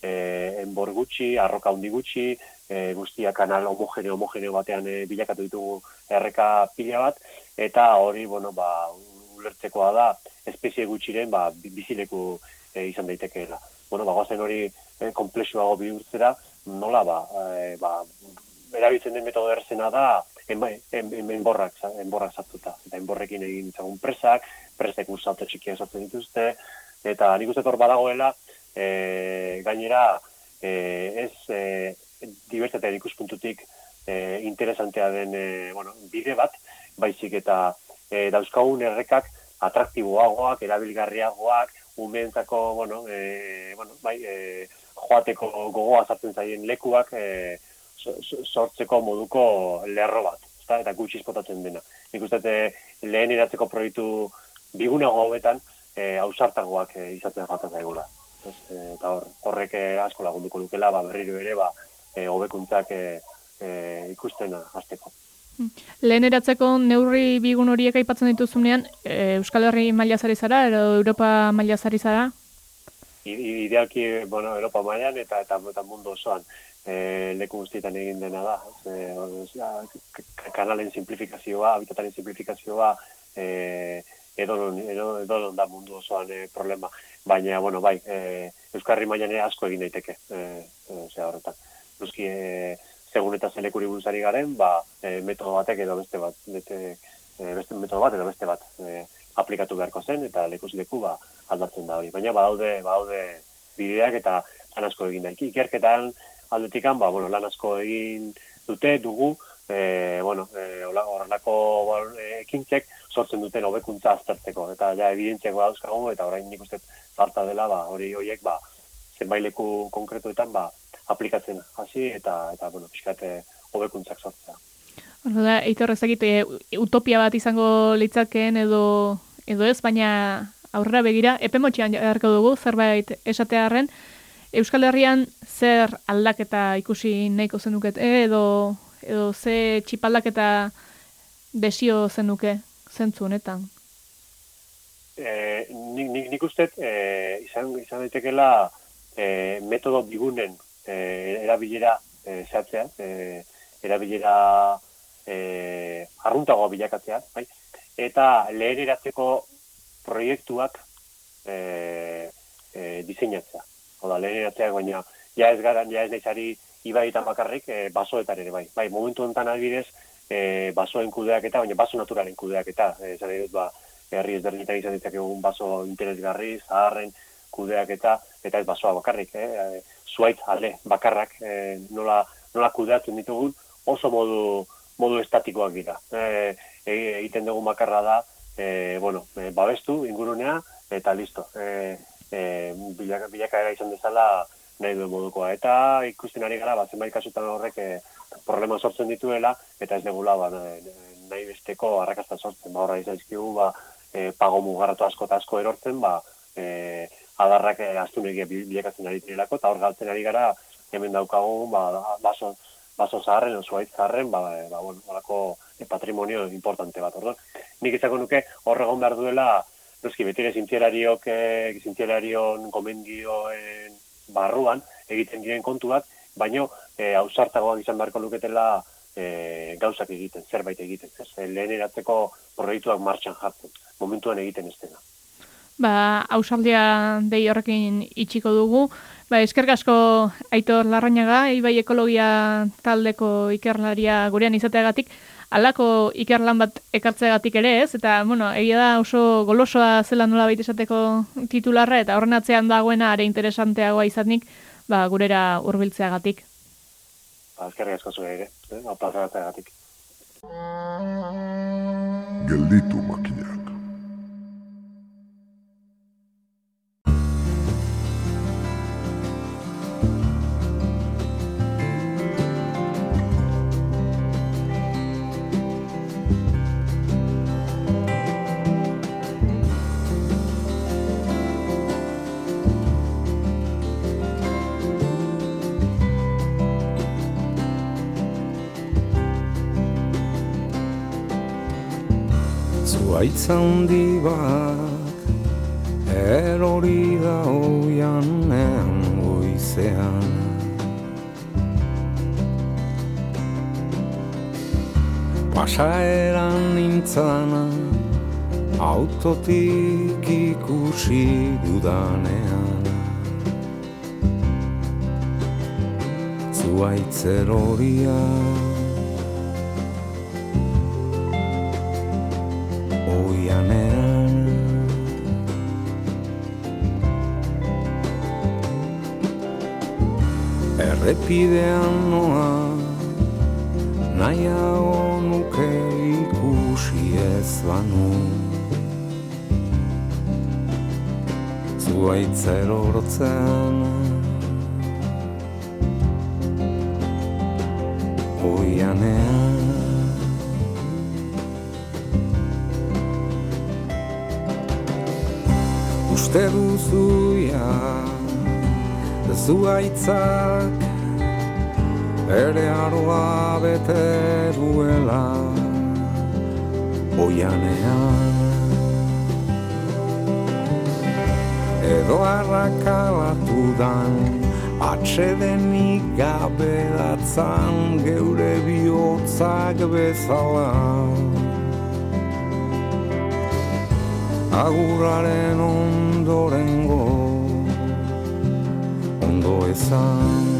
[SPEAKER 9] eh, enbor gutxi, arroka handi gutxi, e, guztia kanal homogeneo homogeneo batean e, bilakatu ditugu erreka pila bat eta hori bueno ba ulertzekoa da espezie gutxiren ba bizileku e, izan daitekeela. Bueno ba hori e, komplexuago bihurtzera nola ba e, ba erabiltzen den metodo erzena da enborrak enborrak sartuta. Eta enborrekin egin zagun presak presek salto txikia sortzen dituzte eta nik uste hor badagoela e, gainera e, ez e, dibertsatea ikuspuntutik e, interesantea den e, bueno, bide bat, baizik eta e, dauzkagun errekak atraktiboagoak, erabilgarriagoak, umeentzako, bueno, e, bueno, bai, e, joateko gogoa zartzen zaien lekuak e, sortzeko moduko lerro bat, eta, eta gutxi espotatzen dena. Nik uste lehen iratzeko proiektu bigunago hobetan, e, ausartagoak e, izaten jatzen zaigula. eta hor, horrek asko lagunduko dukela, ba, berriro ere, ba, hobekuntzak e, e, ikustena hasteko.
[SPEAKER 7] Lehen eratzeko neurri bigun horiek aipatzen dituzunean, e, Euskal Herri maila zari zara, edo Europa maila zari zara?
[SPEAKER 9] idealki, bueno, Europa mailan eta, eta, eta mundu osoan e, leku guztietan egin dena da. E, kanalen simplifikazioa, habitataren simplifikazioa, e, edonon, edo, edonon da mundu osoan e, problema. Baina, bueno, bai, e, Euskarri mailan asko egin daiteke, e, e, osea, horretan. Noski, e, segun eta zelekuri buruzari garen, ba, e, metodo batek edo beste bat, beste, e, beste metodo bat edo beste bat e, aplikatu beharko zen, eta lekuz leku ba, aldatzen da hori. Baina badaude, badaude bideak eta lan asko egin da. Ikerketan aldetikan, ba, bueno, lan asko egin dute, dugu, e, bueno, e, horrelako ba, ekintzek sortzen duten hobekuntza aztertzeko. Eta ja, evidentziak badauzkagu, eta orain nik uste falta dela, ba, hori horiek, ba, zenbait leku konkretuetan, ba, aplikatzen hasi eta, eta bueno, pixkate hobekuntzak sortzea.
[SPEAKER 7] Hor da, eitor ezagit, e, utopia bat izango litzakeen edo, edo ez, baina aurrera begira, epe motxean beharko dugu, zerbait esatearren, Euskal Herrian zer aldaketa ikusi nahiko zenuket, e, edo, edo ze txipaldaketa desio zenuke zentzu honetan.
[SPEAKER 9] E, nik, nik, nik uste e, izan, izan daitekela e, metodo bigunen e, erabilera e, zehatzea, e, erabilera e, arruntago bilakatzea, bai? eta leheneratzeko proiektuak e, e, diseinatzea. Oda, leheneratzeak baina ja ez garan, ja ez naizari ibaietan bakarrik, e, basoetan ere bai. Bai, momentu honetan adibidez, e, basoen kudeaketa, baina baso naturalen kudeaketa. E, esan nahi dut, ba, herri ezberdinetan izan ditzakegun baso interesgarri, zaharren kudeaketa, eta ez basoa bakarrik, eh? E, zuaitz ale bakarrak e, nola, nola kudeatzen ditugun oso modu, modu estatikoak dira. E, e, egiten dugu bakarra da, e, bueno, e, babestu ingurunea, eta listo. E, e, bilaka, bilakaera izan dezala nahi duen modukoa. Eta ikusten ari gara, bat zenbait kasutan horrek e, problema sortzen dituela, eta ez degula ba, nahi besteko arrakasta sortzen. Ba, horra izaizkigu, ba, e, pago mugarratu asko eta asko erortzen, ba, e, adarrak e, astunegia bilakatzen ari direlako, eta hor galtzen ari gara, hemen daukagu, ba, baso, baso zaharren, osuaitz zaharren, ba, e, ba, bueno, horako e, patrimonio importante bat, orduan. Nik izango nuke horregon behar duela, noski, beti ere zintzielariok, e, zintzielarion gomendioen barruan egiten diren kontuak, baino e, ausartagoak izan beharko luketela e, gauzak egiten, zerbait egiten, ez? Lehen eratzeko proiektuak martxan jartzen, momentuan egiten ez dena.
[SPEAKER 7] Ba, ausaldia dei horrekin itxiko dugu. Ba, eskerrik asko Aitor Larrañaga, Ibai Ekologia taldeko ikerlaria gurean izateagatik, alako ikerlan bat ekartzeagatik ere ez, eta, bueno, egia da oso golosoa zela nola baita esateko titularra, eta horren atzean dagoena are interesanteagoa izanik, ba, gurera hurbiltzeagatik.
[SPEAKER 9] Ba, eskerrik asko ere, eh? aplazatzeagatik.
[SPEAKER 6] Gelditu makinak.
[SPEAKER 10] Zuaitz handi bat erori da oianean goizean. Pasaeran nintzana autotik ikusi dudanean. Zuaitz erorian Errepidean noa Naia nuke ikusi ez banu. Zuaitzer hortzen Oianean. Uste duzuia zuaitzak ere aroa bete duela oianean. Edo arrakalatu dan Atxedenik gabe datzan geure bihotzak bezala. Agurraren ondorengo ondo ezan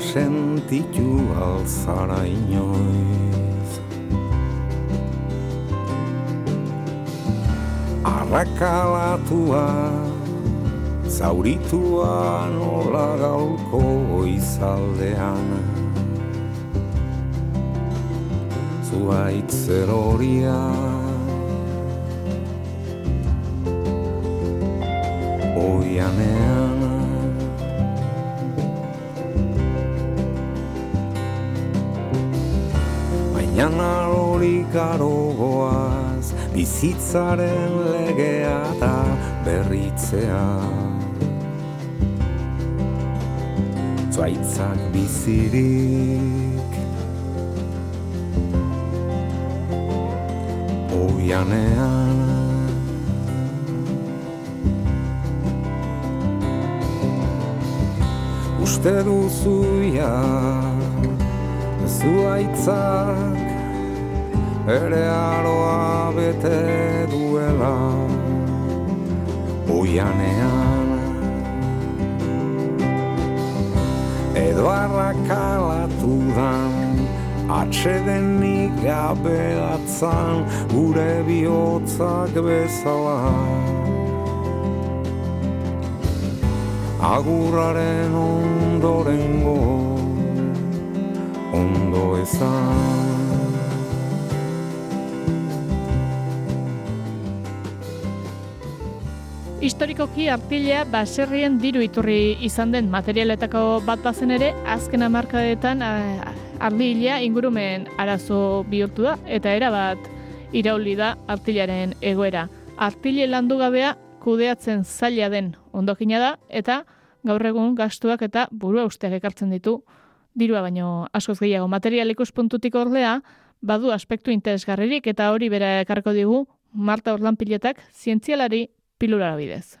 [SPEAKER 10] sentitu alzara inoiz Arrakalatua zauritua nola gaurko izaldean Zuaitz eroriak oianean hori garogoaz bizitzaren legea da berritzea. Zuaitzak bizirik. Oianean. Uste duzuia zuaitzak ere aroa bete duela. Oianean. Edo arrakalatu dan atxedenik gabe atzan gure bihotzak bezala. Agurraren ondorengo ondo ezan
[SPEAKER 7] Historikoki artilea baserrien diru iturri izan den materialetako bat bazen ere, azken hamarkadetan artilea ingurumen arazo bihurtu da, eta erabat irauli da artilaren egoera. Artile landu gabea kudeatzen zaila den ondokina da, eta gaur egun gastuak eta burua usteak ekartzen ditu dirua baino askoz gehiago material ikuspuntutik ordea, badu aspektu interesgarririk eta hori bera ekarko digu Marta Orlanpiletak zientzialari pilurara bidez.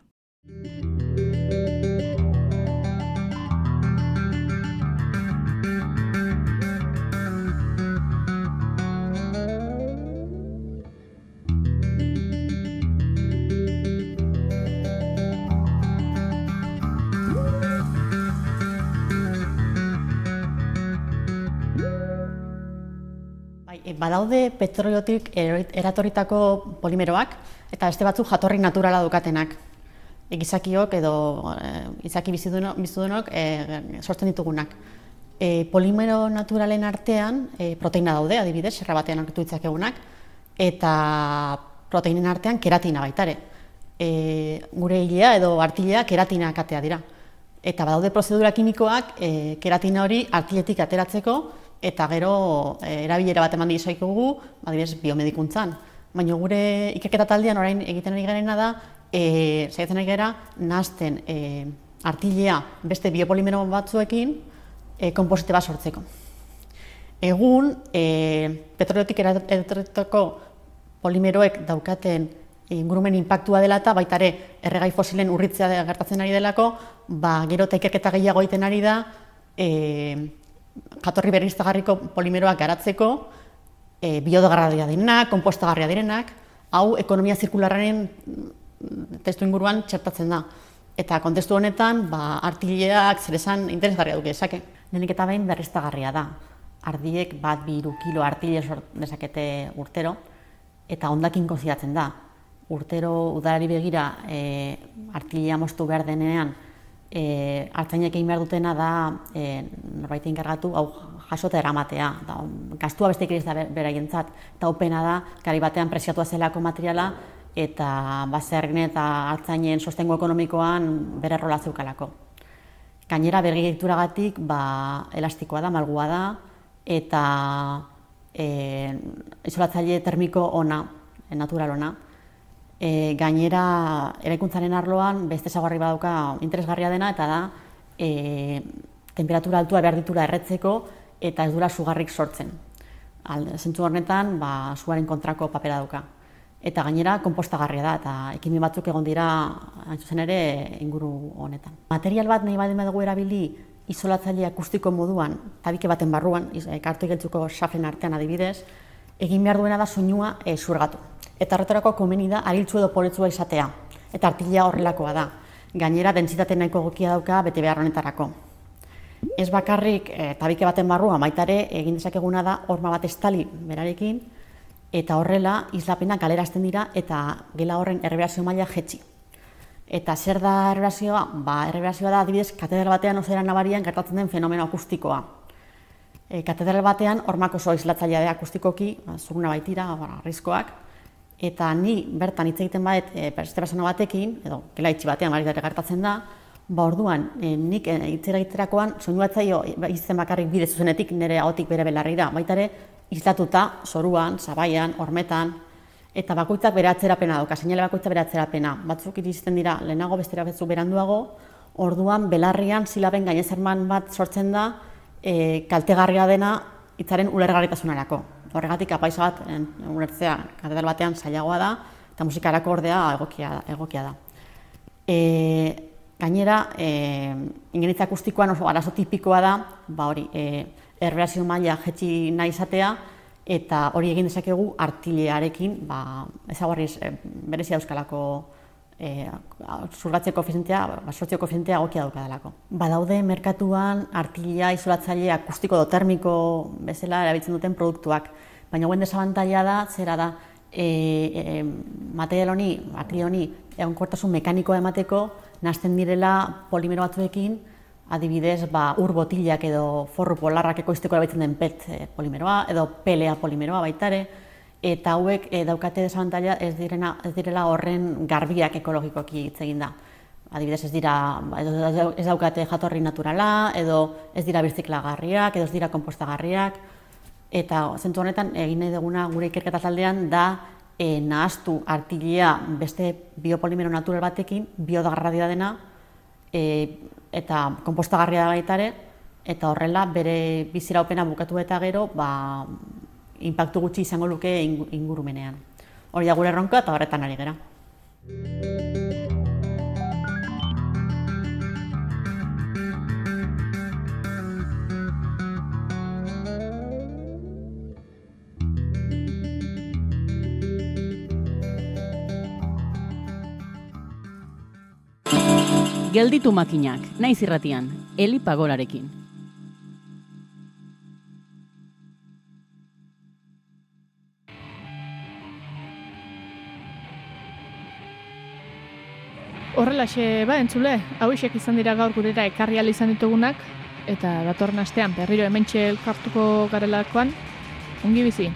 [SPEAKER 11] Badaude petroliotik eratorritako polimeroak eta beste batzuk jatorri naturala dukatenak. Egizakiok edo e, izaki bizidunok e, sortzen ditugunak. E, polimero naturalen artean e, proteina daude, adibidez, serra batean aurkitu egunak, eta proteinen artean keratina baitare. E, gure hilea edo artilea keratina katea dira. Eta badaude prozedura kimikoak e, keratina hori artiletik ateratzeko eta gero e, erabilera bat eman dizaikugu, adibidez, biomedikuntzan. Baina gure ikerketa taldean orain egiten ari garena da, e, zaitzen ari gara, nazten e, artilea beste biopolimero batzuekin e, komposite bat sortzeko. Egun, e, petroliotik eratorretako polimeroek daukaten ingurumen impactua dela eta baita ere erregai fosilen urritzea gertatzen ari delako, ba, gero eta ikerketa gehiago egiten ari da, e, jatorri berriztagarriko polimeroak garatzeko, e, biodegarradia direnak, kompostagarria direnak, hau ekonomia zirkularraren testu inguruan txertatzen da. Eta kontestu honetan, ba, artileak zer esan interesgarria duke esake. Nenik eta behin berriztagarria da. Ardiek bat bi kilo artile dezakete urtero, eta ondakin konzidatzen da. Urtero udalari begira e, artilea moztu behar denean, e, hartzainek egin behar dutena da e, norbait inkargatu hau jasota eramatea. Da, gastua beste ikeriz da beraientzat. Eta opena da, gari batean presiatua zelako materiala, eta baserren eta hartzainen sostengo ekonomikoan bere rola zeukalako. Gainera bergituragatik ba, elastikoa da, malgua da, eta e, isolatzaile termiko ona, natural ona. E, gainera, eraikuntzaren arloan, beste zagarri badauka interesgarria dena, eta da, e, temperatura altua behar ditura erretzeko, eta ez dura sugarrik sortzen. Zentzu horretan, ba, suaren kontrako papera dauka eta gainera konpostagarria da eta ekimen batzuk egon dira zuzen ere inguru honetan. Material bat nahi badin badugu erabili isolatzaile akustiko moduan, tabike baten barruan, ekartu egeltzuko safren artean adibidez, egin behar duena da soinua e, zurgatu. Eta horretarako komeni da ariltzu edo poretzua izatea, eta artilea horrelakoa da. Gainera, dentsitate nahiko egokia dauka bete behar honetarako. Ez bakarrik, e, tabike baten barruan, baitare, egin dezakeguna da, horma bat estali berarekin, eta horrela islapena galerazten dira eta gela horren erreberazio maila jetzi. Eta zer da erreberazioa? Ba, erreberazioa da adibidez katedral batean ozera nabarian gertatzen den fenomeno akustikoa. E, katedral batean hormako oso islatzailea da akustikoki, ba, zuruna baitira, ba, arrizkoak, eta ni bertan hitz egiten badet e, beste persona batekin, edo gela itxi batean bari gertatzen da, ba orduan e, nik e, hitz egiterakoan soinu batzaio ba, izten bakarrik bide zuzenetik nire ahotik bere belarrira, baita ere izlatuta, zoruan, zabaian, hormetan, eta bakoitzak bere atzerapena dauka, seinale bakoitza bere atzerapena. Batzuk iristen dira, lehenago bestera betzuk beranduago, orduan belarrian silaben gainezerman bat sortzen da, e, kaltegarria dena hitzaren ulergarritasunerako. Horregatik apaisa bat, ulertzea, katedral batean zailagoa da, eta musikarako ordea egokia, egokia da. E, gainera, e, ingenitza akustikoan oso arazo tipikoa da, ba hori, e, erberazio maila jetxi nahi izatea, eta hori egin dezakegu artilearekin, ba, ezaguarri e, berezia euskalako e, zurgatzeko koefizientea, ba, sortzio koefizientea egokia dauka delako. Badaude merkatuan artilea isolatzaile akustiko do termiko bezala erabiltzen duten produktuak, baina guen desabantaila da, zera da, e, e, material honi, artilea honi, egon mekanikoa emateko, nazten direla polimero batzuekin, adibidez, ba, ur botilak edo forru polarrak ekoizteko erabiltzen den PET eh, polimeroa, edo PLA polimeroa baitare, eta hauek e, daukate desabantaila ez, direna, ez direla horren garbiak ekologikoki hitz egin da. Adibidez, ez dira, ez daukate jatorri naturala, edo ez dira birziklagarriak, edo ez dira kompostagarriak, eta zentu honetan egin nahi duguna gure ikerketa taldean da e, nahaztu artilea beste biopolimero natural batekin, biodagarradia dena, e, eta kompostagarria da baita eta horrela bere biziraupena bukatu eta gero, ba, inpaktu gutxi izango luke ingurumenean. Hori da gure erronka eta horretan ari gera.
[SPEAKER 12] Gelditu makinak, naiz irratian, Eli Pagorarekin.
[SPEAKER 7] Horrelaxe, ba, entzule, hau izan dira gaur gurera ekarri izan ditugunak, eta datorren astean berriro hementxe elkartuko garelakoan, ongi bizi.